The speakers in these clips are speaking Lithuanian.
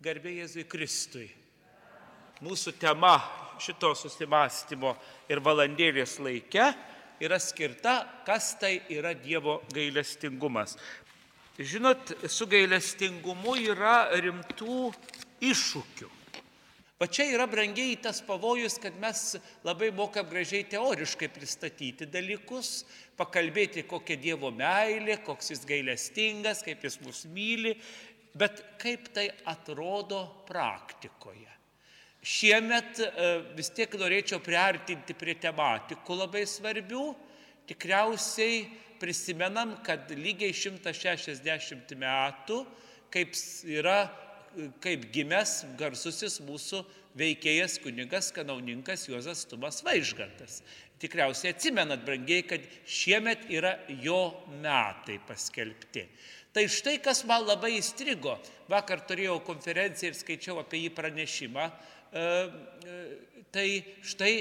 Garbė Jėzui Kristui. Mūsų tema šito susimastymo ir valandėlės laike yra skirta, kas tai yra Dievo gailestingumas. Žinot, su gailestingumu yra rimtų iššūkių. Va čia yra brangiai tas pavojus, kad mes labai mokam gražiai teoriškai pristatyti dalykus, pakalbėti, kokia Dievo meilė, koks jis gailestingas, kaip jis mus myli, bet kaip tai atrodo praktikoje. Šiemet e, vis tiek norėčiau priartinti prie tematikų labai svarbių. Tikriausiai prisimenam, kad lygiai 160 metų, kaip yra kaip gimęs garsusis mūsų veikėjas kunigas kanauninkas Juozas Tumas Vaižgantas. Tikriausiai atsimenat, brangiai, kad šiemet yra jo metai paskelbti. Tai štai kas man labai įstrigo. Vakar turėjau konferenciją ir skaičiau apie jį pranešimą. E, e, tai štai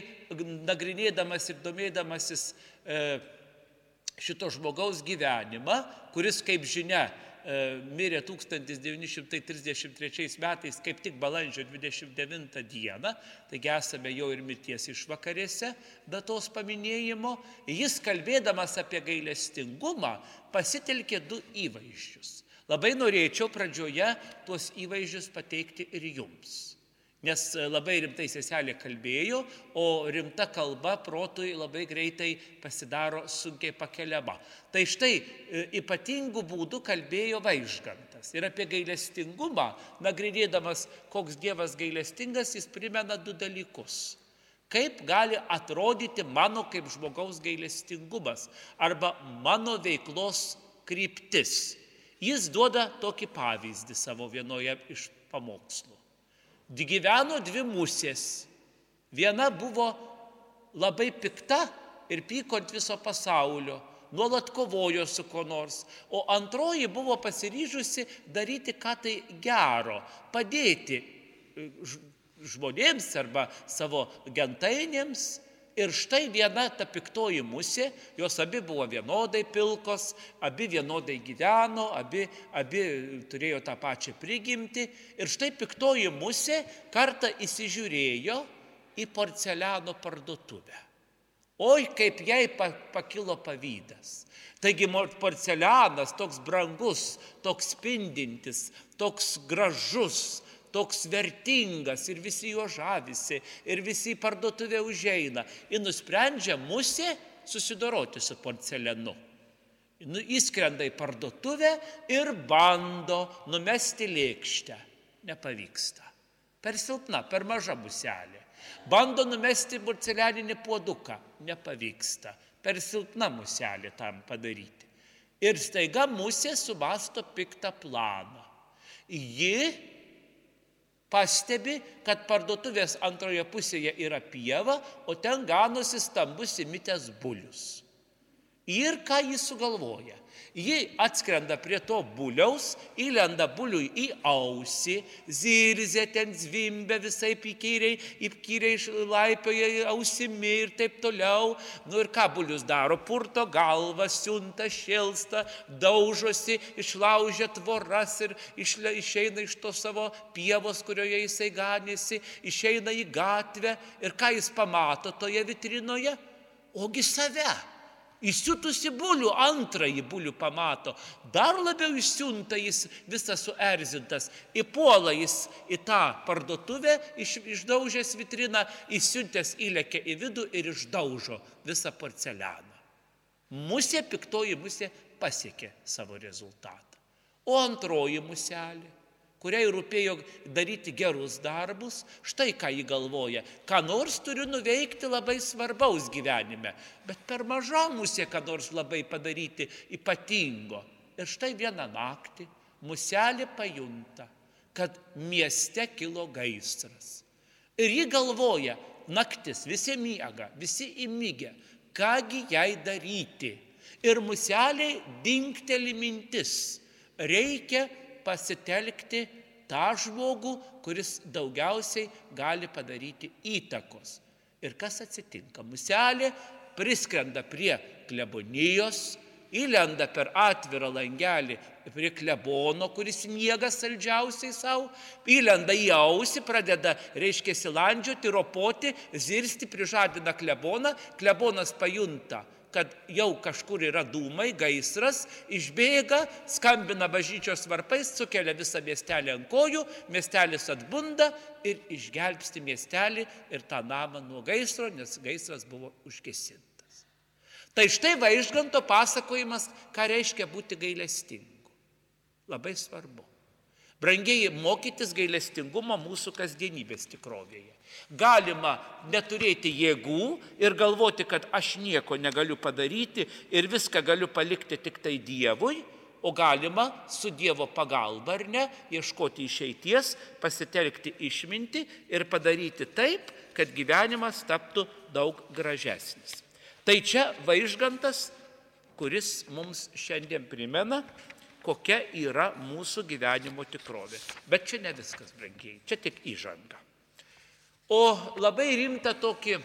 nagrinėdamas ir domėdamasis e, šito žmogaus gyvenimą, kuris, kaip žinia, mirė 1933 metais, kaip tik balandžio 29 dieną, taigi esame jau ir mirties išvakarėse datos paminėjimo, jis kalbėdamas apie gailestingumą pasitelkė du įvaizdžius. Labai norėčiau pradžioje tuos įvaizdžius pateikti ir jums. Nes e, labai rimtai seselė kalbėjo, o rimta kalba protui labai greitai pasidaro sunkiai pakeliama. Tai štai e, ypatingų būdų kalbėjo vaižgantas. Ir apie gailestingumą, nagrinėdamas, koks Dievas gailestingas, jis primena du dalykus. Kaip gali atrodyti mano kaip žmogaus gailestingumas arba mano veiklos kryptis. Jis duoda tokį pavyzdį savo vienoje iš pamokslų gyveno dvi musės. Viena buvo labai pikta ir pyko ant viso pasaulio, nuolat kovojo su kuo nors, o antroji buvo pasiryžusi daryti ką tai gero, padėti e, žmonėms arba savo gentainėms Ir štai viena ta piktoji musė, jos abi buvo vienodai pilkos, abi vienodai gyveno, abi, abi turėjo tą pačią prigimtį. Ir štai piktoji musė kartą įsižiūrėjo į porceliano parduotuvę. Oi, kaip jai pakilo pavydas. Taigi porcelianas toks brangus, toks spindintis, toks gražus, toks vertingas ir visi juo žavisi ir visi į parduotuvę užeina. Ir nusprendžia musė susidoroti su porcelianu. Nu, įskrenda į parduotuvę ir bando numesti lėkštę. Nepavyksta. Per silpna, per maža muselė. Bando numesti porcelianinį puoduką. Nepavyksta. Per silpna muselė tam padaryti. Ir staiga musė sumasto piktą planą. Ji pastebi, kad parduotuvės antroje pusėje yra pieva, o ten ganosi stambus įmitęs bulius. Ir ką jis sugalvoja? Ji atskrenda prie to buliaus, įlenda buliui į ausį, zirzė ten zvimbė visai įkyriai, įkyriai laipioja ausimi ir taip toliau. Nu ir ką bulius daro? Purto galvą, siunta, šilsta, daužosi, išlaužia tvoras ir išeina iš to savo pievos, kurioje jisai ganėsi, išeina į gatvę ir ką jis pamato toje vitrinoje? Ogi save Įsiutusi bulių, antrąjį bulių pamato, dar labiau išsiunta jis visas suerzintas, įpuola jis į tą parduotuvę, iš, išdaužęs vitriną, įsiuntęs įlėkia į vidų ir išdaužo visą porcelianą. Musė, piktoji musė, pasiekė savo rezultatą. O antroji muselė kuriai rūpėjo daryti gerus darbus, štai ką jį galvoja, ką nors turiu nuveikti labai svarbaus gyvenime, bet per maža musė ką nors labai padaryti ypatingo. Ir štai vieną naktį muselė pajunta, kad mieste kilo gaisras. Ir ji galvoja, naktis, visi miega, visi įmygę, kągi jai daryti. Ir museliai dinkteli mintis, reikia pasitelkti tą žmogų, kuris daugiausiai gali padaryti įtakos. Ir kas atsitinka? Muselė priskrenda prie klebonijos, įlenda per atvirą langelį prie klebono, kuris miega saldžiausiai savo, įlenda į ausį, pradeda, reiškia, silandžioti, ropoti, zirsti, prižadina kleboną, klebonas pajunta kad jau kažkur yra dūmai, gaisras, išbėga, skambina bažnyčios varpais, sukelia visą miestelį ant kojų, miestelis atbunda ir išgelbsti miestelį ir tą namą nuo gaisro, nes gaisras buvo užgesintas. Tai štai vaižganto pasakojimas, ką reiškia būti gailestingu. Labai svarbu. Brangiai mokytis gailestingumo mūsų kasdienybės tikrovėje. Galima neturėti jėgų ir galvoti, kad aš nieko negaliu padaryti ir viską galiu palikti tik tai Dievui, o galima su Dievo pagalba ar ne ieškoti išeities, pasitelkti išminti ir padaryti taip, kad gyvenimas taptų daug gražesnis. Tai čia vaižgantas, kuris mums šiandien primena, kokia yra mūsų gyvenimo tikrovė. Bet čia ne viskas, brangiai, čia tik įžanga. O labai rimta tokį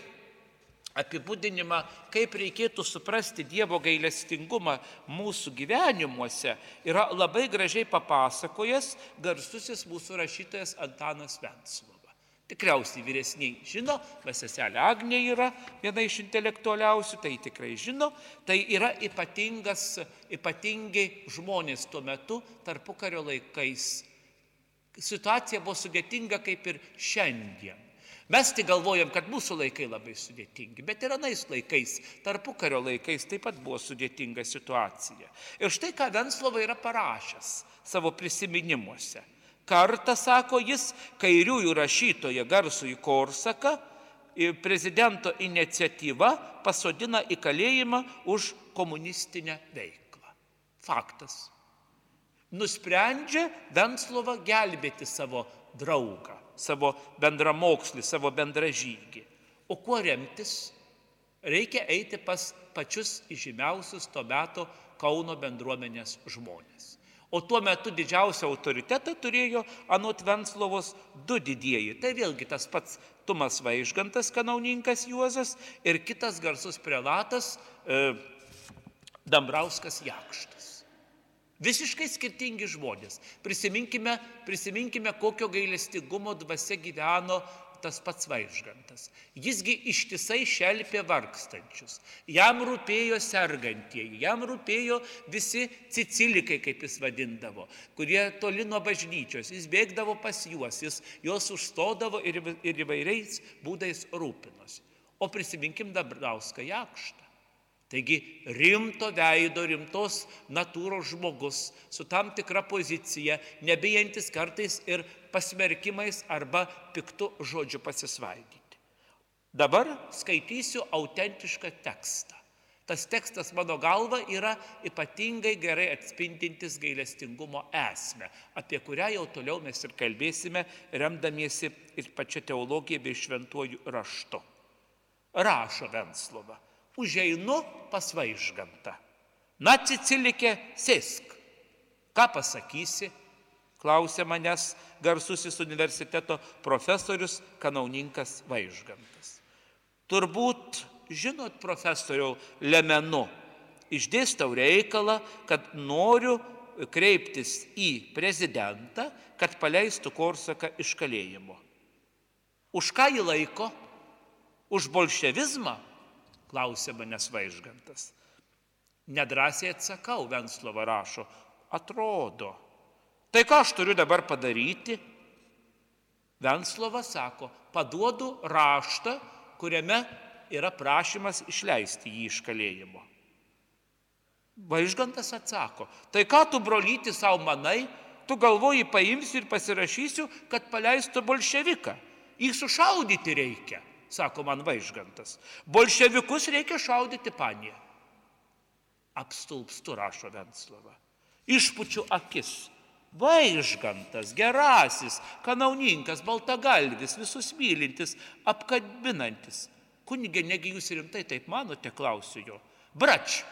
apibūdinimą, kaip reikėtų suprasti Dievo gailestingumą mūsų gyvenimuose, yra labai gražiai papasakojęs garsusis mūsų rašytojas Antanas Venslo. Tikriausiai vyresniai žino, va seselė Agnė yra viena iš intelektualiausių, tai tikrai žino, tai yra ypatingas, ypatingi žmonės tuo metu tarpukario laikais. Situacija buvo sudėtinga kaip ir šiandien. Mes tik galvojam, kad mūsų laikai labai sudėtingi, bet ir anais laikais, tarpukario laikais taip pat buvo sudėtinga situacija. Ir štai ką Venslova yra parašęs savo prisiminimuose. Kartą, sako jis, kairiųjų rašytoje garsų į Korsaką, prezidento iniciatyva pasodina į kalėjimą už komunistinę veiklą. Faktas. Nusprendžia Venslova gelbėti savo draugą, savo bendramokslį, savo bendražygį. O kuo remtis? Reikia eiti pas pačius žymiausius to meto Kauno bendruomenės žmonės. O tuo metu didžiausią autoritetą turėjo anot Venslovos du didieji. Tai vėlgi tas pats Tumas Vaižgantas, kanauninkas Juozas ir kitas garsus prelatas e, Dambrauskas Jakštas. Visiškai skirtingi žmonės. Prisiminkime, prisiminkime kokio gailestingumo dvasia gyveno tas pats vaižgantas. Jisgi ištisai šelpė vargstančius. Jam rūpėjo sergantieji, jam rūpėjo visi cicilikai, kaip jis vadindavo, kurie toli nuo bažnyčios. Jis bėgdavo pas juos, jis juos užstodavo ir, ir įvairiais būdais rūpinosi. O prisiminkim Dabrauską Jakštą. Taigi rimto veido, rimtos natūros žmogus su tam tikra pozicija, nebijantis kartais ir pasmerkimais arba piktų žodžių pasisvaidyti. Dabar skaitysiu autentišką tekstą. Tas tekstas mano galva yra ypatingai gerai atspindintis gailestingumo esmę, apie kurią jau toliau mes ir kalbėsime, remdamiesi ir pačia teologija bei šventuoju raštu. Rašo Venslova, užeinu pas vaižgantą. Na, Cicilikė, sėsk. Ką pasakysi? klausė manęs garsusis universiteto profesorius kanauninkas Vaižgantas. Turbūt žinot, profesoriau Lemenu, išdėstau reikalą, kad noriu kreiptis į prezidentą, kad paleistų Korsaką iš kalėjimo. Už ką jį laiko? Už bolševizmą? Klausė manęs Vaižgantas. Nedrasiai atsakau, Venslova rašo, atrodo. Tai ką aš turiu dabar padaryti? Venslova sako, paduodu raštą, kuriame yra prašymas išleisti jį iš kalėjimo. Vaižgantas atsako, tai ką tu brolyti savo manai, tu galvoji paimsiu ir pasirašysiu, kad paleistų bolševiką. Jį sušaudyti reikia, sako man Vaižgantas. Bolševikus reikia šaudyti panie. Apstulpstu rašo Venslava. Išpučiu akis Vaižgantas, gerasis, kanauninkas, baltagalvis, visus mylintis, apkabinantis. Kunigė, negi jūs rimtai taip manote, klausiu jo. Brač,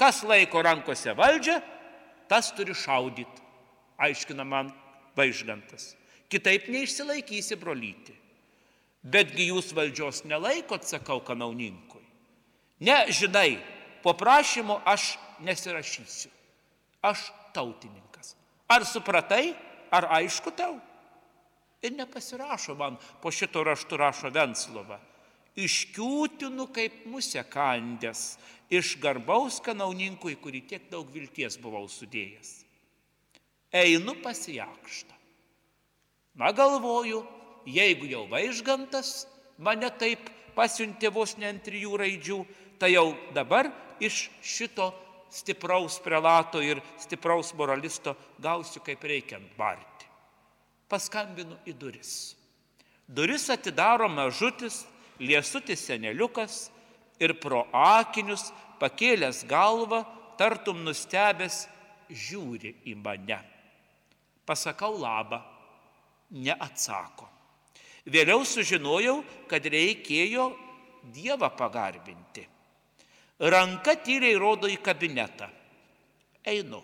kas laiko rankose valdžią, tas turi šaudyti, aiškina man Vaižgantas. Kitaip neišsilaikysi, brolyti. Betgi jūs valdžios nelaikot, sakau kanauninkui. Ne, žinai, po prašymo aš nesirašysiu. Aš tautininkas. Ar supratai, ar aišku tau? Ir nepasirašo man, po šito raštu rašo Venslova. Iškiūtinu kaip musė kandęs, iš garbaus kanauninkui, kurį tiek daug vilties buvau sudėjęs. Einu pasijakštą. Na galvoju, jeigu jau vaižgantas mane taip pasiuntė vos ne ant trijų raidžių, tai jau dabar iš šito stipraus prelato ir stipraus moralisto gausiu kaip reikiant barti. Paskambinu į duris. Duris atidaro mažutis, liesutis seneliukas ir pro akinius, pakėlęs galvą, tartum nustebęs, žiūri į mane. Pasakau labą, neatsako. Vėliau sužinojau, kad reikėjo Dievą pagarbinti. Ranka tyliai rodo į kabinetą. Einu.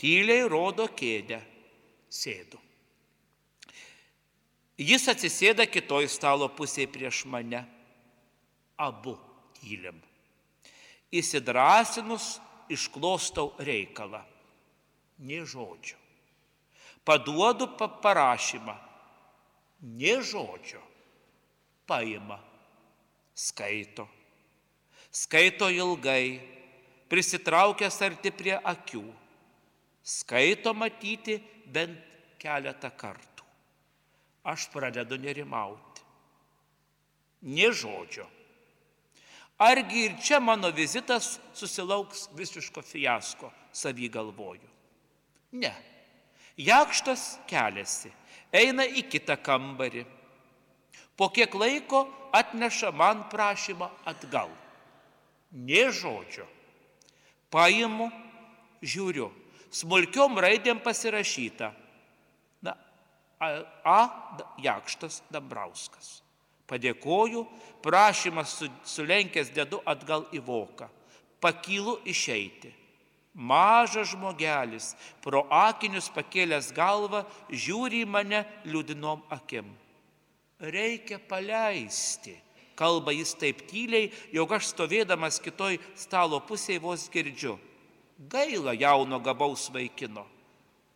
Tyliai rodo kėdę. Sėdu. Jis atsisėda kitoj stalo pusėje prieš mane. Abu tylim. Įsidrasinus išklostau reikalą. Nė žodžio. Paduodu parašymą. Nė žodžio. Paima. Skaito Skaito ilgai, prisitraukęs arti prie akių. Skaito matyti bent keletą kartų. Aš pradedu nerimauti. Nė žodžio. Argi ir čia mano vizitas susilauks visiško fiasko, savy galvoju. Ne. Jakštas keliasi, eina į kitą kambarį. Po kiek laiko atneša man prašymą atgal Nė žodžio. Paimu, žiūriu, smulkiom raidėm pasirašyta. Na, A. a Jakštas Dambrauskas. Padėkoju, prašymas su, sulenkęs dedu atgal į voką. Pakylu išeiti. Mažas žmogelis, pro akinius pakėlęs galvą, žiūri į mane liūdinom akim. Reikia paleisti Kalba jis taip tyliai, jog aš stovėdamas kitoj stalo pusėje vos girdžiu. Gaila jauno gabaus vaikino.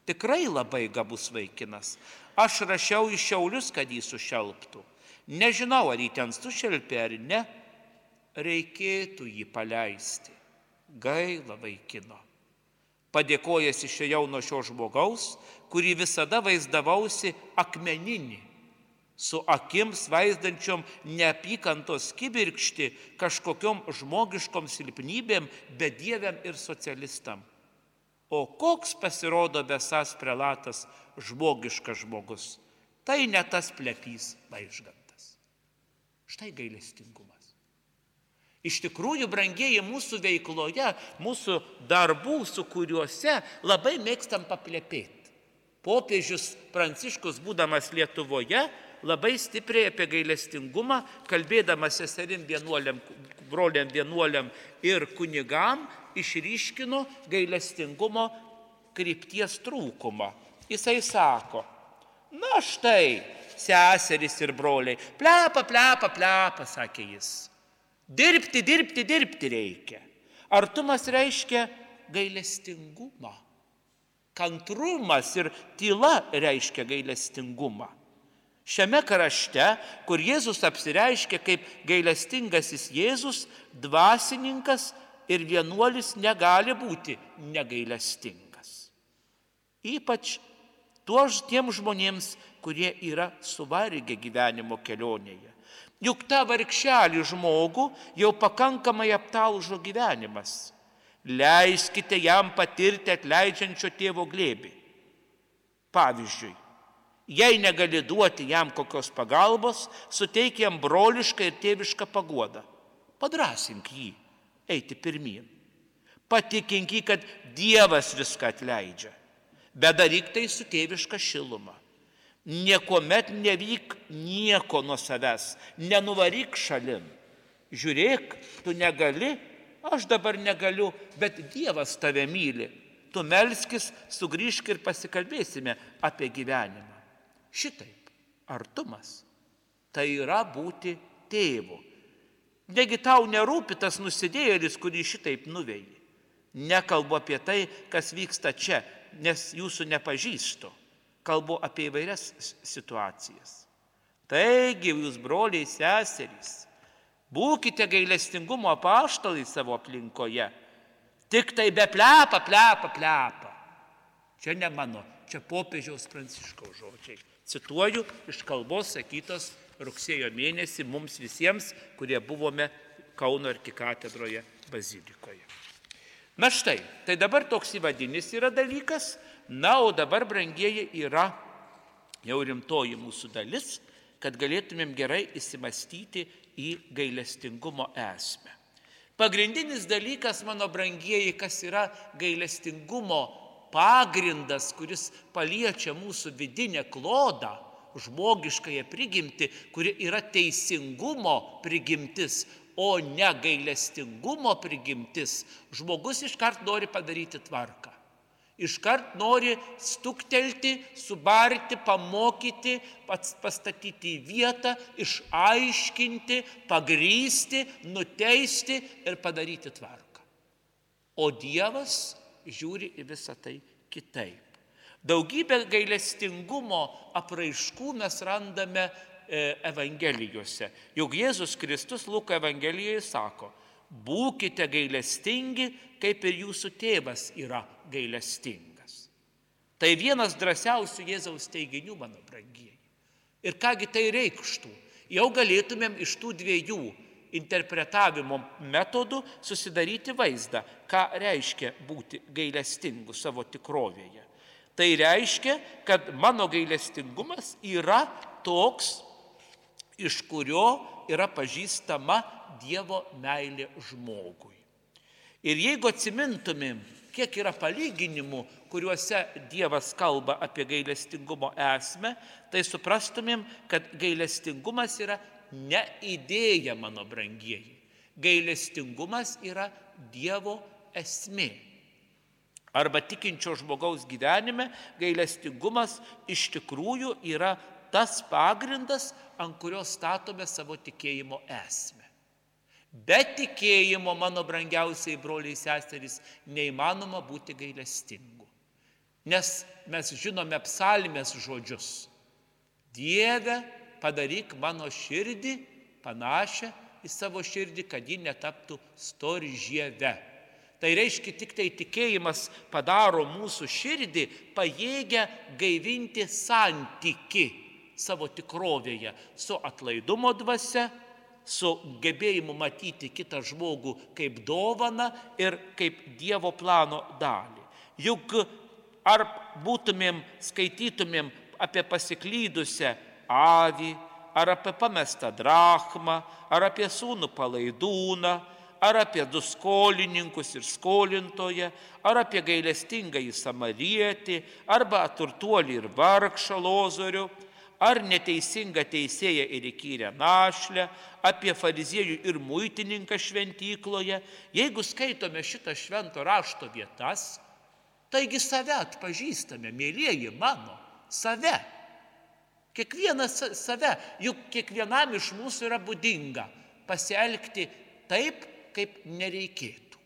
Tikrai labai gabus vaikinas. Aš rašiau į šiaulius, kad jį sušelptų. Nežinau, ar jį ten sušelpė ar ne. Reikėtų jį paleisti. Gaila vaikino. Padėkojęs išėjau nuo šio žmogaus, kurį visada vaizdavausi akmeninį su akims vaizdančiom neapykantos kibirkšti kažkokiom žmogiškom silpnybėm, bedieviam ir socialistam. O koks pasirodo besas prelatas žmogiškas žmogus? Tai ne tas plepys vaižgantas. Štai gailestingumas. Iš tikrųjų, brangieji mūsų veikloje, mūsų darbų, su kuriuose labai mėgstam paplepėti. Popiežius Pranciškus, būdamas Lietuvoje, labai stipriai apie gailestingumą, kalbėdamas seserim vienuoliam, broliam vienuoliam ir kunigam, išryškino gailestingumo krypties trūkumą. Jisai sako, na štai, seserys ir broliai, plepa, plepa, plepa, sakė jis. Dirbti, dirbti, dirbti reikia. Artumas reiškia gailestingumą. Kantrumas ir tyla reiškia gailestingumą. Šiame krašte, kur Jėzus apsireiškia kaip gailestingasis Jėzus, dvasininkas ir vienuolis negali būti negailestingas. Ypač tuos tiem žmonėms, kurie yra suvargę gyvenimo kelionėje. Juk tą vargšelį žmogų jau pakankamai aptalžo gyvenimas. Leiskite jam patirti atleidžiančio tėvo glėbį. Pavyzdžiui, Jei negali duoti jam kokios pagalbos, suteik jam brolišką ir tėvišką paguodą. Padrasink jį eiti pirmin. Patikink jį, kad Dievas viską atleidžia. Bet daryk tai su tėviška šiluma. Niekuomet nevyk nieko nuo savęs, nenuvaryk šalin. Žiūrėk, tu negali, aš dabar negaliu, bet Dievas tave myli. Tu melskis, sugrįžk ir pasikalbėsime apie gyvenimą. Šitaip, artumas tai yra būti tėvu. Negi tau nerūpi tas nusidėjėlis, kurį šitaip nuvėjai. Nekalbu apie tai, kas vyksta čia, nes jūsų nepažįstu. Kalbu apie įvairias situacijas. Taigi, jūs broliai seserys, būkite gailestingumo paštalai savo aplinkoje. Tik tai be plepa, plepa, plepa. Čia ne mano, čia popiežiaus pranciškaus žodžiai. Cituoju iš kalbos sakytos rugsėjo mėnesį mums visiems, kurie buvome Kauno arkikatedroje bazilikoje. Na štai, tai dabar toks įvadinis yra dalykas, na, o dabar, brangieji, yra jau rimtoji mūsų dalis, kad galėtumėm gerai įsimastyti į gailestingumo esmę. Pagrindinis dalykas, mano brangieji, kas yra gailestingumo pagrindas, kuris paliečia mūsų vidinę klodą, žmogiškąją prigimtį, kuri yra teisingumo prigimtis, o ne gailestingumo prigimtis, žmogus iškart nori padaryti tvarką. Iškart nori stuktelti, subarti, pamokyti, pats pastatyti į vietą, išaiškinti, pagrysti, nuteisti ir padaryti tvarką. O Dievas žiūri į visą tai kitaip. Daugybę gailestingumo apraiškų mes randame E, Evangelijose. Juk Jėzus Kristus Luko Evangelijoje sako, būkite gailestingi, kaip ir jūsų tėvas yra gailestingas. Tai vienas drąsiausių Jėzaus teiginių, mano brangieji. Ir kągi tai reikštų? Jau galėtumėm iš tų dviejų interpretavimo metodų susidaryti vaizdą, ką reiškia būti gailestingu savo tikrovėje. Tai reiškia, kad mano gailestingumas yra toks, iš kurio yra pažįstama Dievo meilė žmogui. Ir jeigu atsimintumėm, kiek yra palyginimų, kuriuose Dievas kalba apie gailestingumo esmę, tai suprastumėm, kad gailestingumas yra ne idėja, mano brangieji. Gailestingumas yra Dievo esmė. Arba tikinčio žmogaus gyvenime gailestingumas iš tikrųjų yra tas pagrindas, ant kurio statome savo tikėjimo esmę. Be tikėjimo, mano brangiausiai broliai seserys, neįmanoma būti gailestingu. Nes mes žinome psalmės žodžius. Dieve, padaryk mano širdį panašią į savo širdį, kad ji netaptų storžyve. Tai reiškia, tik tai tikėjimas padaro mūsų širdį pajėgę gaivinti santyki savo tikrovėje su atlaidumo dvasia, su gebėjimu matyti kitą žmogų kaip dovana ir kaip Dievo plano dalį. Juk ar būtumėm, skaitytumėm apie pasiklydusią avį, ar apie pamestą drachmą, ar apie sūnų palaidūną, ar apie du skolininkus ir skolintoje, ar apie gailestingą į samarietį, arba turtuolį ir vargšą lozorių, ar neteisingą teisėją ir įkyrę našlę, apie fariziejų ir muitininką šventykloje, jeigu skaitome šitą švento rašto vietas, taigi save atpažįstame, mėlyjeji mano, save. Kiekvienas save, juk kiekvienam iš mūsų yra būdinga pasielgti taip, kaip nereikėtų.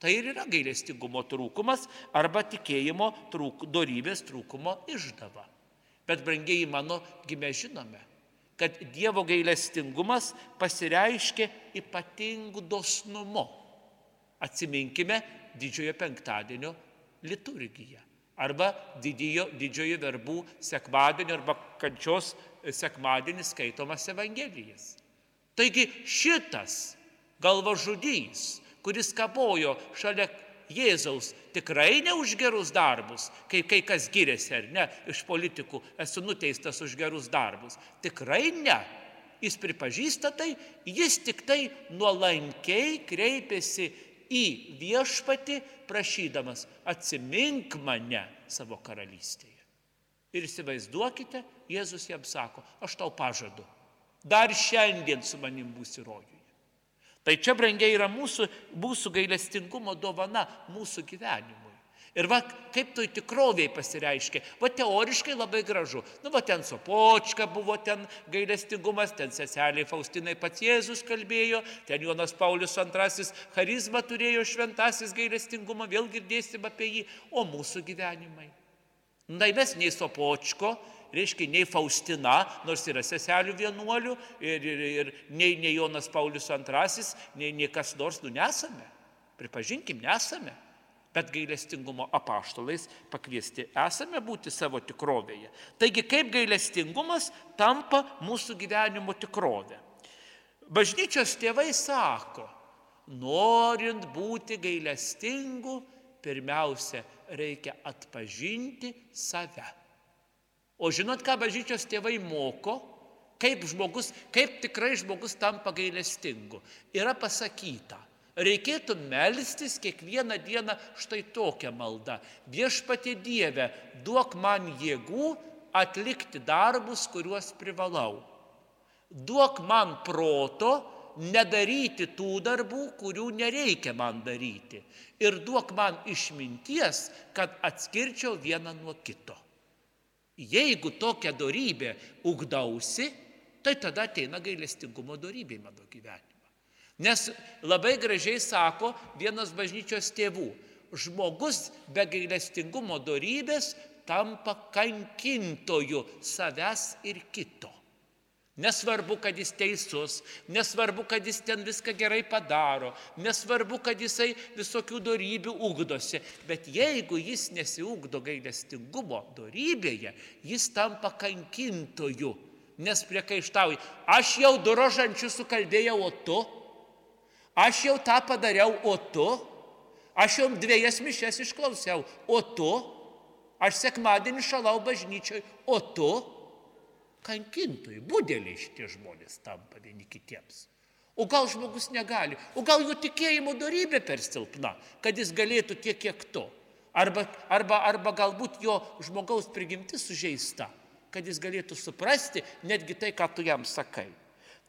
Tai ir yra gailestingumo trūkumas arba tikėjimo trūk, dorybės trūkumo išdava. Bet, brangiai mano, gimė žinome, kad Dievo gailestingumas pasireiškia ypatingų dosnumu. Atsiminkime didžiojo penktadienio liturgiją arba didėjo, didžiojo verbų sekmadienio arba kančios sekmadienis skaitomas Evangelijas. Taigi šitas galvažudys, kuris kabojo šalia Jėzaus tikrai ne už gerus darbus, kai kai kas giriasi ar ne, iš politikų esu nuteistas už gerus darbus. Tikrai ne. Jis pripažįsta tai, jis tik tai nuolankiai kreipiasi į viešpatį, prašydamas atsimink mane savo karalystėje. Ir įsivaizduokite, Jėzus jam sako, aš tau pažadu, dar šiandien su manim būsi rojuje. Tai čia, brangiai, yra mūsų, mūsų gailestingumo dovana mūsų gyvenimui. Ir va, kaip toj tikroviai pasireiškia. Va teoriškai labai gražu. Nu, va ten Sopočka buvo, ten gailestingumas, ten seselė Faustinai pats Jėzus kalbėjo, ten Jonas Paulius II charizmą turėjo šventasis gailestingumą, vėl girdėsim apie jį, o mūsų gyvenimai. Na, mes nei Sopočko, reiškia, nei Faustina, nors yra seselių vienuolių, ir, ir, ir nei, nei Jonas Paulius II, nei, nei kas nors, nu nesame. Pripažinkim, nesame bet gailestingumo apaštalais pakviesti esame būti savo tikrovėje. Taigi kaip gailestingumas tampa mūsų gyvenimo tikrovė. Bažnyčios tėvai sako, norint būti gailestingu, pirmiausia, reikia atpažinti save. O žinot, ką bažnyčios tėvai moko, kaip žmogus, kaip tikrai žmogus tampa gailestingu. Yra pasakyta, reikėtų melstis kiekvieną dieną štai tokią maldą. Viešpatie Dieve, duok man jėgų atlikti darbus, kuriuos privalau. Duok man proto nedaryti tų darbų, kurių nereikia man daryti. Ir duok man išminties, kad atskirčiau vieną nuo kito. Jeigu tokia darybė ugdausi, tai tada ateina gailestingumo darybė mano gyvenime. Nes labai gražiai sako vienas bažnyčios tėvų, žmogus be gailestingumo darybės tampa kankintoju savęs ir kito. Nesvarbu, kad jis teisus, nesvarbu, kad jis ten viską gerai padaro, nesvarbu, kad jisai visokių darybių ugdosi, bet jeigu jis nesiugdo gailestingumo darybėje, jis tampa kankintoju, nes priekaištauja, aš jau du rožančius sukalbėjau, o tu? Aš jau tą padariau, o tu, aš jau dviejas mišes išklausiau, o tu, aš sekmadienį šalau bažnyčioj, o tu, kankintojai, būdėliai šitie žmonės tampa vieni kitiems. O gal žmogus negali, o gal jo tikėjimo darybė per silpna, kad jis galėtų tiek, kiek tu. Arba, arba, arba galbūt jo žmogaus prigimtis sužeista, kad jis galėtų suprasti netgi tai, ką tu jam sakai.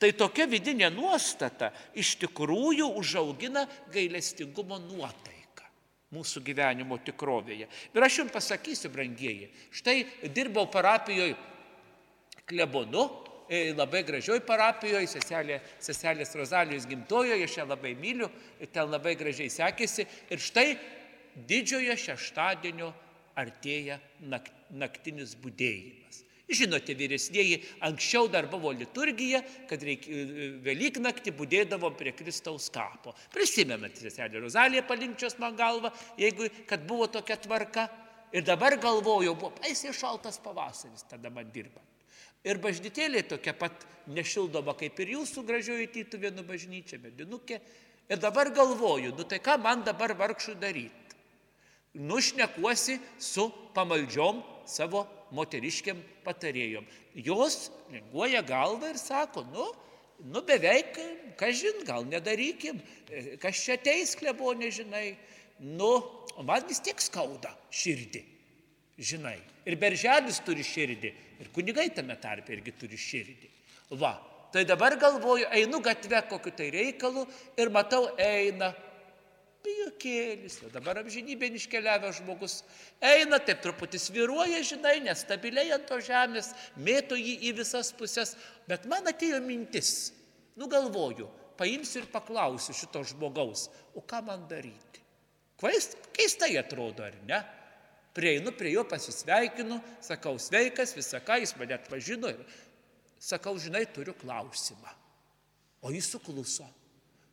Tai tokia vidinė nuostata iš tikrųjų užaugina gailestingumo nuotaiką mūsų gyvenimo tikrovėje. Ir aš jums pasakysiu, brangieji, štai dirbau parapijoje klebonu, e, labai gražioj parapijoje, seselė, seselės Rozalijos gimtojoje, aš ją labai myliu, ten labai gražiai sekėsi. Ir štai didžiojo šeštadienio artėja naktinis būdėjimas. Žinote, vyresnėji, anksčiau dar buvo liturgija, kad reik, Velyknaktį būdėdavom prie Kristaus kapo. Prisimenat, seselė Rozalija palinkčios man galvą, jeigu, kad buvo tokia tvarka. Ir dabar galvoju, buvo baisiai šaltas pavasaris, tada man dirbant. Ir bažnytėlė tokia pat nešildoma kaip ir jūsų gražioji tytuvėnų bažnyčia, medinukė. Ir dabar galvoju, nu tai ką man dabar vargšų daryti? Nušnekuosi su pamaldžiom savo moteriškiam patarėjom. Jos linguoja galvą ir sako, nu, nu beveik, kažin, gal nedarykim, kas čia teis klebo, nežinai. Nu, man vis tiek skauda širdį, žinai. Ir berželis turi širdį, ir kunigai tame tarpe irgi turi širdį. Va, tai dabar galvoju, einu gatve kokiu tai reikalu ir matau, eina Pijokėlis, dabar amžinybė iškeliavęs žmogus eina, taip truputį sviruoja, žinai, nestabiliai ant to žemės, mėto jį į visas pusės, bet man atėjo mintis, nugalvoju, paimsiu ir paklausiu šito žmogaus, o ką man daryti. Keistai atrodo, ar ne? Prieinu prie jo, pasisveikinu, sakau sveikas, visą ką, jis mane atpažino ir sakau, žinai, turiu klausimą. O jis sukluso.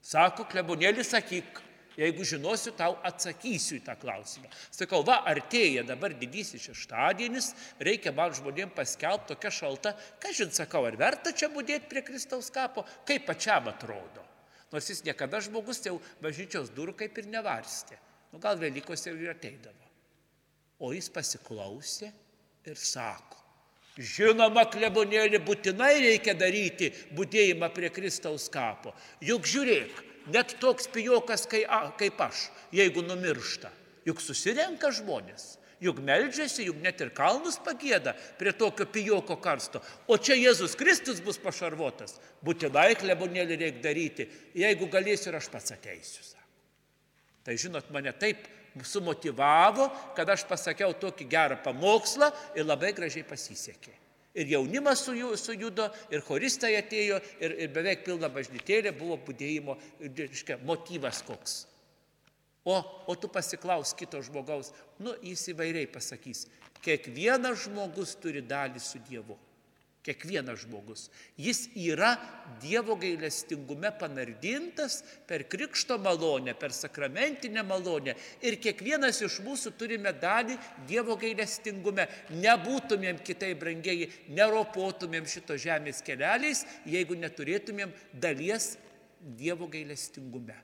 Sako, klebonėlį sakyk, Jeigu žinosiu, tau atsakysiu į tą klausimą. Sakau, va, artėja dabar didysis šeštadienis, reikia man žmonėms paskelbti tokia šalta. Ką žin, sakau, ar verta čia būdėti prie Kristaus kapo, kaip pačiam atrodo. Nors jis niekada žmogus jau bažnyčios durų kaip ir nevarstė. Nu, gal Velykos jau ir ateidavo. O jis pasiklausė ir sako, žinoma, klebonėlį būtinai reikia daryti būdėjimą prie Kristaus kapo. Juk žiūrėk, net toks pijokas kaip aš, jeigu numiršta. Juk susirenka žmonės, juk meldžiasi, juk net ir kalnus pagėda prie tokio pijoko karsto. O čia Jėzus Kristus bus pašarvotas. Būtinai klebonėlį reikia daryti, jeigu galėsiu ir aš pats ateisiu. Sako. Tai žinot, mane taip sumotivavo, kad aš pasakiau tokį gerą pamokslą ir labai gražiai pasisekė. Ir jaunimas sujudo, ir choristai atėjo, ir, ir beveik pilna bažnytėlė buvo būdėjimo, reiškia, motyvas koks. O, o tu pasiklaus kito žmogaus, nu jis įvairiai pasakys, kiekvienas žmogus turi dalį su Dievu. Kiekvienas žmogus. Jis yra Dievo gailestingume panardintas per krikšto malonę, per sakramentinę malonę. Ir kiekvienas iš mūsų turime dalį Dievo gailestingume. Nebūtumėm kitai brangiai, neropotumėm šito žemės keliais, jeigu neturėtumėm dalies Dievo gailestingume.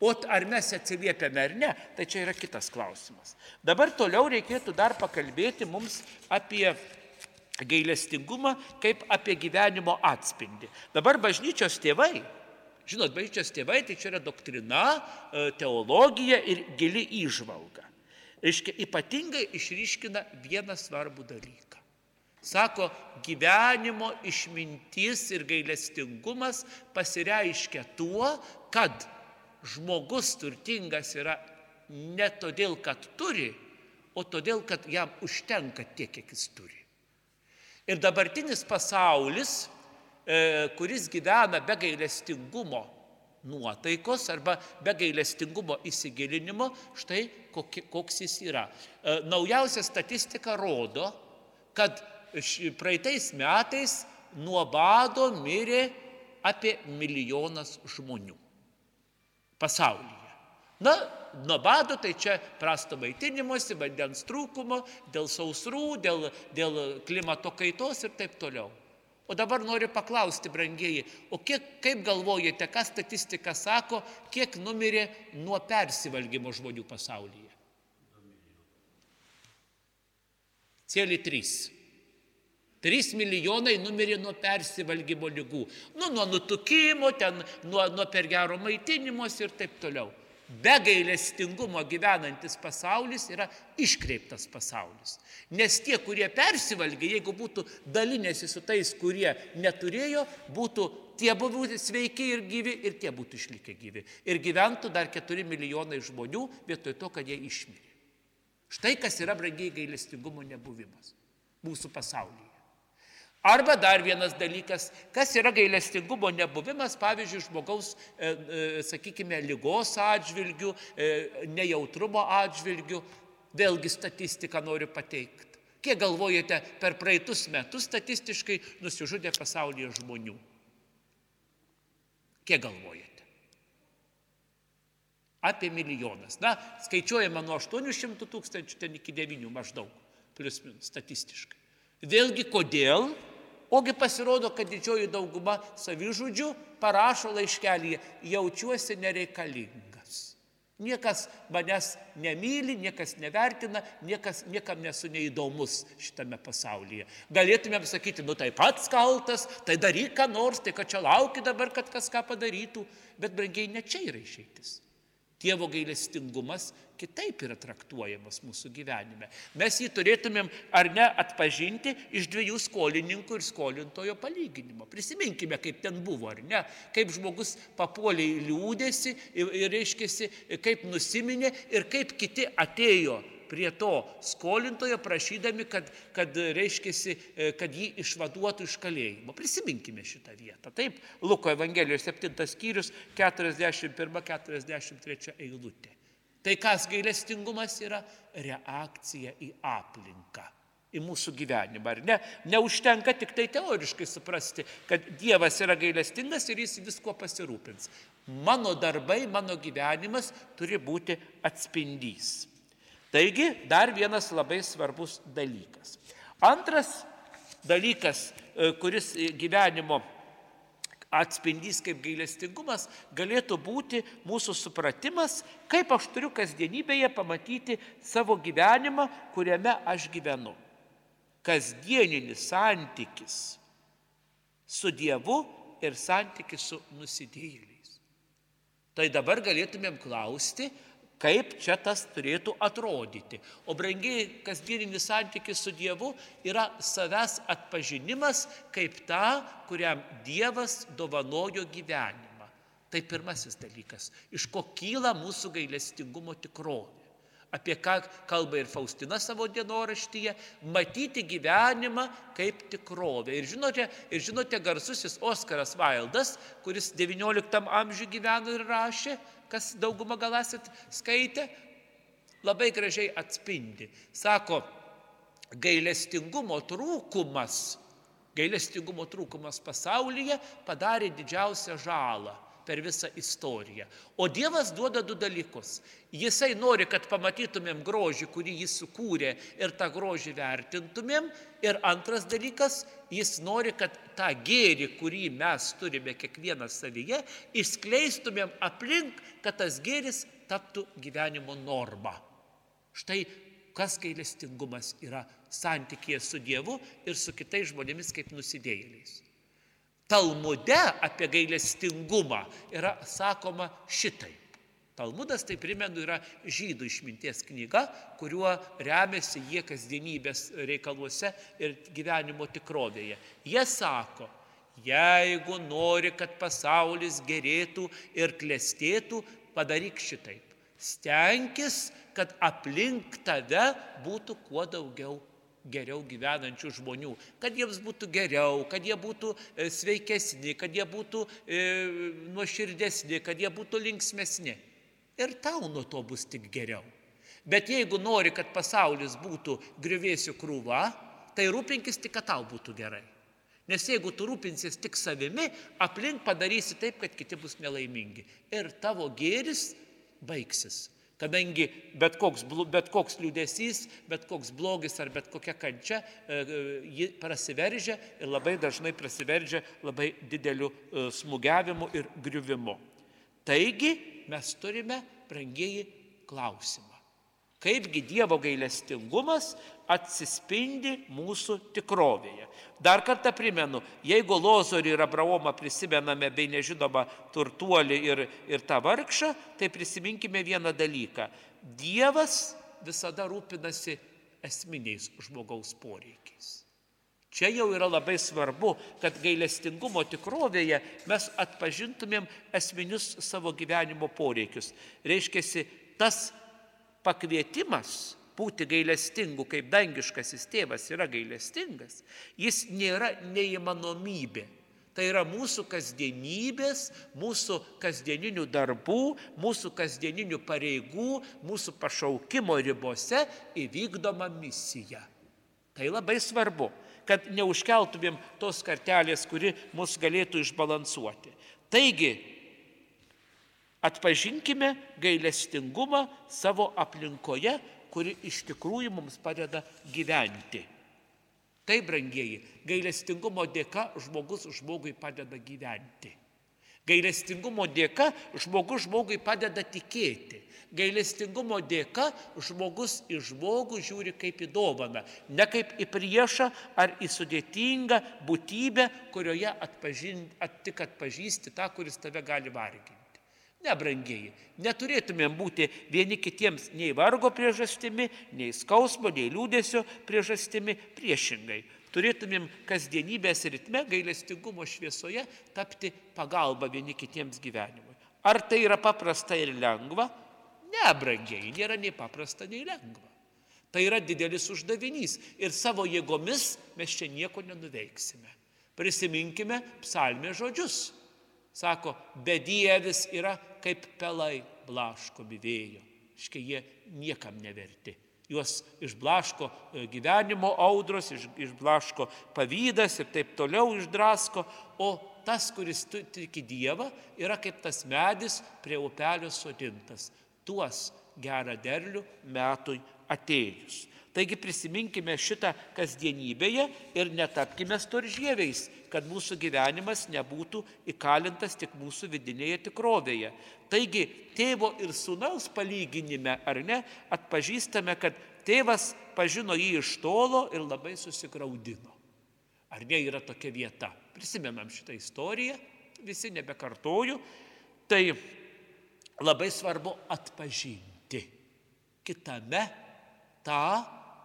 O ar mes atsiliepiame ar ne, tai čia yra kitas klausimas. Dabar toliau reikėtų dar pakalbėti mums apie gailestingumą kaip apie gyvenimo atspindį. Dabar bažnyčios tėvai, žinot, bažnyčios tėvai tai čia yra doktrina, e, teologija ir gili įžvalga. Reiškia, ypatingai išryškina vieną svarbų dalyką. Sako, gyvenimo išmintis ir gailestingumas pasireiškia tuo, kad žmogus turtingas yra ne todėl, kad turi, o todėl, kad jam užtenka tiek, kiek jis turi. Ir dabartinis pasaulis, e, kuris gyvena be gailestingumo nuotaikos arba be gailestingumo įsigilinimo, štai koks jis yra. E, naujausia statistika rodo, kad praeitais metais nuo bado mirė apie milijonas žmonių pasaulyje. Na, nuo bado tai čia prasto maitinimuose, vandens trūkumo, dėl sausrų, dėl, dėl klimato kaitos ir taip toliau. O dabar noriu paklausti, brangieji, o kiek, kaip galvojate, ką statistika sako, kiek numirė nuo persivalgymo žmonių pasaulyje? Cėlį trys. 3 milijonai numirė nuo persivalgymo lygų. Nu, nuo nutukimo, ten, nuo, nuo per gero maitinimos ir taip toliau. Be gailestingumo gyvenantis pasaulis yra iškreiptas pasaulis. Nes tie, kurie persivalgė, jeigu būtų dalinėsi su tais, kurie neturėjo, būtų tie buvę sveiki ir gyvi ir tie būtų išlikę gyvi. Ir gyventų dar 4 milijonai žmonių vietoj to, kad jie išmirė. Štai kas yra brangiai gailestingumo nebuvimas mūsų pasaulyje. Arba dar vienas dalykas, kas yra gailestingumo nebuvimas, pavyzdžiui, žmogaus, e, e, sakykime, lygos atžvilgių, e, nejautrumo atžvilgių. Vėlgi statistiką noriu pateikti. Kiek galvojate, per praeitus metus statistiškai nusižudė pasaulyje žmonių? Kiek galvojate? Apie milijonas. Na, skaičiuojama nuo 800 tūkstančių ten iki 9 maždaug, plius minus statistiškai. Vėlgi kodėl? Ogi pasirodo, kad didžioji dauguma savižudžių parašo laiškelį, jaučiuosi nereikalingas. Niekas manęs nemyli, niekas nevertina, niekas, niekam nesu neįdomus šitame pasaulyje. Galėtumėm sakyti, nu tai pats kaltas, tai daryk ką nors, tai kad čia lauki dabar, kad kas ką padarytų, bet brangiai ne čia yra išeitis. Dievo gailestingumas kitaip yra traktuojamas mūsų gyvenime. Mes jį turėtumėm ar ne atpažinti iš dviejų skolininkų ir skolintojo palyginimo. Prisiminkime, kaip ten buvo, ar ne, kaip žmogus papuolė į liūdėsi ir, ir reiškėsi, kaip nusiminė ir kaip kiti atėjo prie to skolintojo prašydami, kad, kad reiškėsi, e, kad jį išvaduotų iš kalėjimo. Prisiminkime šitą vietą. Taip, Luko Evangelijos 7 skyrius 41-43 eilutė. Tai kas gailestingumas yra? Reakcija į aplinką į mūsų gyvenimą, ar ne? Neužtenka tik tai teoriškai suprasti, kad Dievas yra gailestingas ir jis visko pasirūpins. Mano darbai, mano gyvenimas turi būti atspindys. Taigi, dar vienas labai svarbus dalykas. Antras dalykas, e, kuris gyvenimo atspindys kaip gailestingumas, galėtų būti mūsų supratimas, kaip aš turiu kasdienybėje pamatyti savo gyvenimą, kuriame aš gyvenu. Kasdieninis santykis su Dievu ir santykis su nusidėjėliais. Tai dabar galėtumėm klausti, kaip čia tas turėtų atrodyti. O brangiai kasdieninis santykis su Dievu yra savęs atpažinimas kaip ta, kuriam Dievas dovanojo gyvenimą. Tai pirmasis dalykas, iš ko kyla mūsų gailestingumo tikrovė. apie ką kalba ir Faustina savo dienoraštyje, matyti gyvenimą kaip tikrovę. Ir žinote, ir žinote garsusis Oskaras Vaildas, kuris XIX amžiuje gyveno ir rašė, kas daugumą gal esat skaitę, labai gražiai atspindi. Sako, gailestingumo trūkumas, gailestingumo trūkumas pasaulyje padarė didžiausią žalą per visą istoriją. O Dievas duoda du dalykus. Jisai nori, kad pamatytumėm grožį, kurį jis sukūrė ir tą grožį vertintumėm. Ir antras dalykas, jis nori, kad tą gėrį, kurį mes turime kiekvienas savyje, išskleistumėm aplink, kad tas gėris taptų gyvenimo norma. Štai kas gailestingumas yra santykėje su Dievu ir su kitais žmonėmis kaip nusidėjėliais. Talmude apie gailestingumą yra sakoma šitai. Talmudas, tai primenu, yra žydų išminties knyga, kuriuo remiasi jie kasdienybės reikaluose ir gyvenimo tikrovėje. Jie sako, jeigu nori, kad pasaulis gerėtų ir klestėtų, padaryk šitaip. Stenkis, kad aplink tave būtų kuo daugiau geriau gyvenančių žmonių, kad jiems būtų geriau, kad jie būtų e, sveikesni, kad jie būtų e, nuoširdesni, kad jie būtų linksmesni. Ir tau nuo to bus tik geriau. Bet jeigu nori, kad pasaulis būtų grįvėsių krūva, tai rūpinkis tik, kad tau būtų gerai. Nes jeigu tu rūpinsis tik savimi, aplink padarysi taip, kad kiti bus nelaimingi. Ir tavo gėris baigsis. Kadangi bet koks, bet koks liūdėsys, bet koks blogis ar bet kokia kančia, e, e, ji prasiveržia ir labai dažnai prasiveržia labai dideliu e, smūgiavimu ir griuvimu. Taigi mes turime, brangieji, klausimą. Kaipgi Dievo gailestingumas atsispindi mūsų tikrovėje. Dar kartą primenu, jeigu Lozorį ir Abraomą prisimename bei nežinomą turtuolį ir, ir tą vargšą, tai prisiminkime vieną dalyką. Dievas visada rūpinasi esminiais žmogaus poreikiais. Čia jau yra labai svarbu, kad gailestingumo tikrovėje mes atpažintumėm esminius savo gyvenimo poreikius. Reiškia, tas pakvietimas būti gailestingu, kaip dangiškasis tėvas yra gailestingas, jis nėra neįmanomybė. Tai yra mūsų kasdienybės, mūsų kasdieninių darbų, mūsų kasdieninių pareigų, mūsų pašaukimo ribose įvykdoma misija. Tai labai svarbu, kad neužkeltumėm tos kartelės, kuri mus galėtų išbalansuoti. Taigi, Atpažinkime gailestingumą savo aplinkoje, kuri iš tikrųjų mums padeda gyventi. Tai, brangieji, gailestingumo dėka žmogus žmogui padeda gyventi. Gailestingumo dėka žmogus žmogui padeda tikėti. Gailestingumo dėka žmogus į žmogų žiūri kaip į dovaną, ne kaip į priešą ar į sudėtingą būtybę, kurioje atpažin, at, tik atpažįsti tą, kuris tave gali varginti. Nebrangieji, neturėtumėm būti vieni kitiems nei vargo priežastimi, nei skausmo, nei liūdėsio priežastimi, priešingai. Turėtumėm kasdienybės ritme, gailestingumo šviesoje tapti pagalba vieni kitiems gyvenimui. Ar tai yra paprasta ir lengva? Nebrangieji, nėra nei paprasta, nei lengva. Tai yra didelis uždavinys ir savo jėgomis mes čia nieko nenuveiksime. Prisiminkime psalmė žodžius. Sako, bedievis yra kaip pelai blaškomi vėjo. Škai jie niekam neverti. Juos išblaško e, gyvenimo audros, išblaško pavydas ir taip toliau išdrasko, o tas, kuris tiki Dievą, yra kaip tas medis prie upelio sodintas. Tuos gerą derlių metui atėjus. Taigi prisiminkime šitą kasdienybėje ir netapkime storžieviais, kad mūsų gyvenimas nebūtų įkalintas tik mūsų vidinėje tikrovėje. Taigi tėvo ir sunaus palyginime, ar ne, atpažįstame, kad tėvas pažino jį iš tolo ir labai susigaudino. Ar ne yra tokia vieta? Prisimenam šitą istoriją, visi nebekartoju. Tai labai svarbu atpažinti kitame tą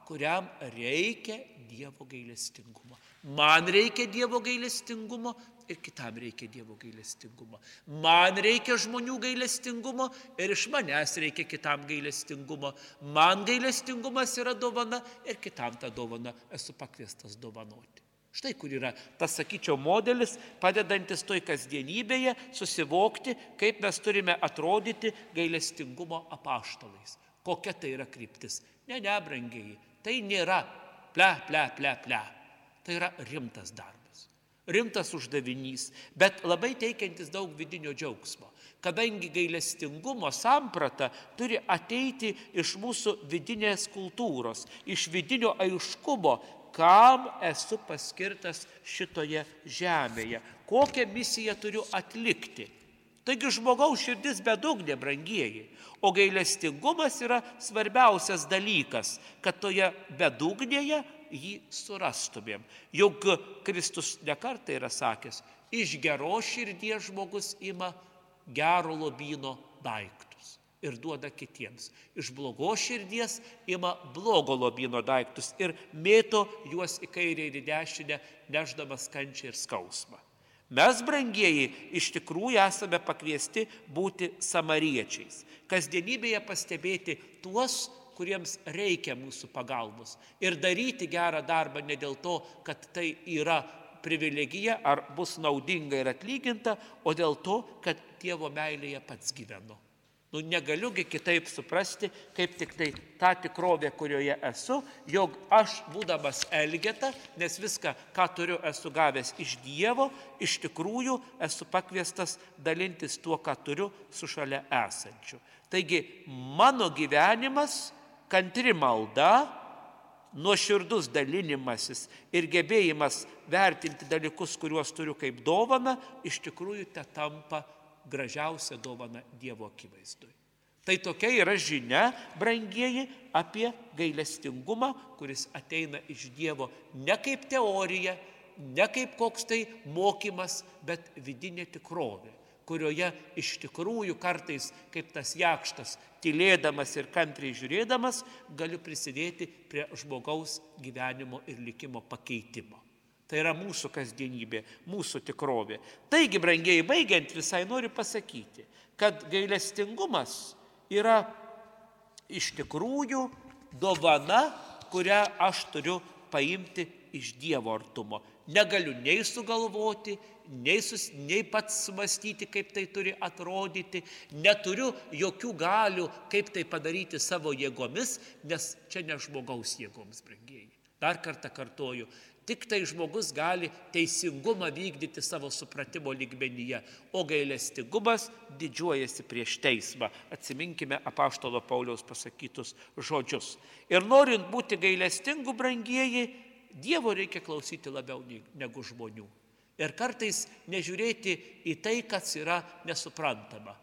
kuriam reikia Dievo gailestingumo. Man reikia Dievo gailestingumo ir kitam reikia Dievo gailestingumo. Man reikia žmonių gailestingumo ir iš manęs reikia kitam gailestingumo. Man gailestingumas yra dovana ir kitam tą dovaną esu pakviestas dovanoti. Štai kur yra tas, sakyčiau, modelis, padedantis toj kasdienybėje susivokti, kaip mes turime atrodyti gailestingumo apaštalais. Kokia tai yra kryptis. Ne, ne, brangiai, tai nėra ple, ple, ple, ple. Tai yra rimtas darbas, rimtas uždavinys, bet labai teikiantis daug vidinio džiaugsmo. Kadangi gailestingumo samprata turi ateiti iš mūsų vidinės kultūros, iš vidinio aiškumo, kam esu paskirtas šitoje žemėje, kokią misiją turiu atlikti. Taigi žmogaus širdis bedugnė, brangieji, o gailestingumas yra svarbiausias dalykas, kad toje bedugnėje jį surastumėm. Juk Kristus nekartai yra sakęs, iš geros širdies žmogus ima gero lobino daiktus ir duoda kitiems. Iš blogos širdies ima blogo lobino daiktus ir mėto juos į kairę ir į dešinę, neždamas kančią ir skausmą. Mes, brangieji, iš tikrųjų esame pakviesti būti samariečiais. Kasdienybėje pastebėti tuos, kuriems reikia mūsų pagalbos. Ir daryti gerą darbą ne dėl to, kad tai yra privilegija ar bus naudinga ir atlyginta, o dėl to, kad Dievo meilėje pats gyvenu. Nu, negaliugi kitaip suprasti, kaip tik tai tą tikrovę, kurioje esu, jog aš būdamas Elgeta, nes viską, ką turiu, esu gavęs iš Dievo, iš tikrųjų esu pakviestas dalintis tuo, ką turiu su šalia esančiu. Taigi mano gyvenimas kantri malda, nuoširdus dalinimasis ir gebėjimas vertinti dalykus, kuriuos turiu kaip dovana, iš tikrųjų te tampa gražiausia dovana Dievo akivaizdui. Tai tokia yra žinia, brangieji, apie gailestingumą, kuris ateina iš Dievo ne kaip teorija, ne kaip koks tai mokymas, bet vidinė tikrovė kurioje iš tikrųjų kartais, kaip tas jakštas, tylėdamas ir kantriai žiūrėdamas, galiu prisidėti prie žmogaus gyvenimo ir likimo pakeitimo. Tai yra mūsų kasdienybė, mūsų tikrovė. Taigi, brangiai, baigiant visai noriu pasakyti, kad gailestingumas yra iš tikrųjų dovana, kurią aš turiu paimti iš Dievo artumo. Negaliu nei sugalvoti, nei, sus, nei pats sumastyti, kaip tai turi atrodyti, neturiu jokių galių, kaip tai padaryti savo jėgomis, nes čia ne žmogaus jėgoms, brangieji. Dar kartą kartoju, tik tai žmogus gali teisingumą vykdyti savo supratimo lygmenyje, o gailestingumas didžiuojasi prieš teismą. Atsiminkime apaštalo Pauliaus pasakytus žodžius. Ir norint būti gailestingu, brangieji, Dievo reikia klausyti labiau negu žmonių. Ir kartais nežiūrėti į tai, kas yra nesuprantama.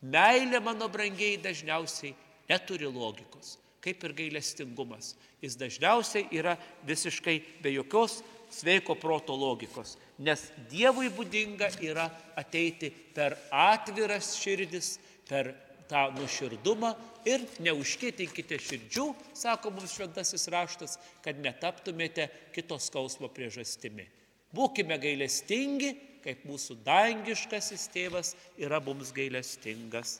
Meilė, mano brangiai, dažniausiai neturi logikos, kaip ir gailestingumas. Jis dažniausiai yra visiškai be jokios sveiko proto logikos, nes Dievui būdinga yra ateiti per atviras širdis, per tą nuširdumą ir neužkėtinkite širdžių, sako mums šventasis raštas, kad netaptumėte kitos skausmo priežastimi. Būkime gailestingi, kaip mūsų dangiškasis tėvas yra mums gailestingas.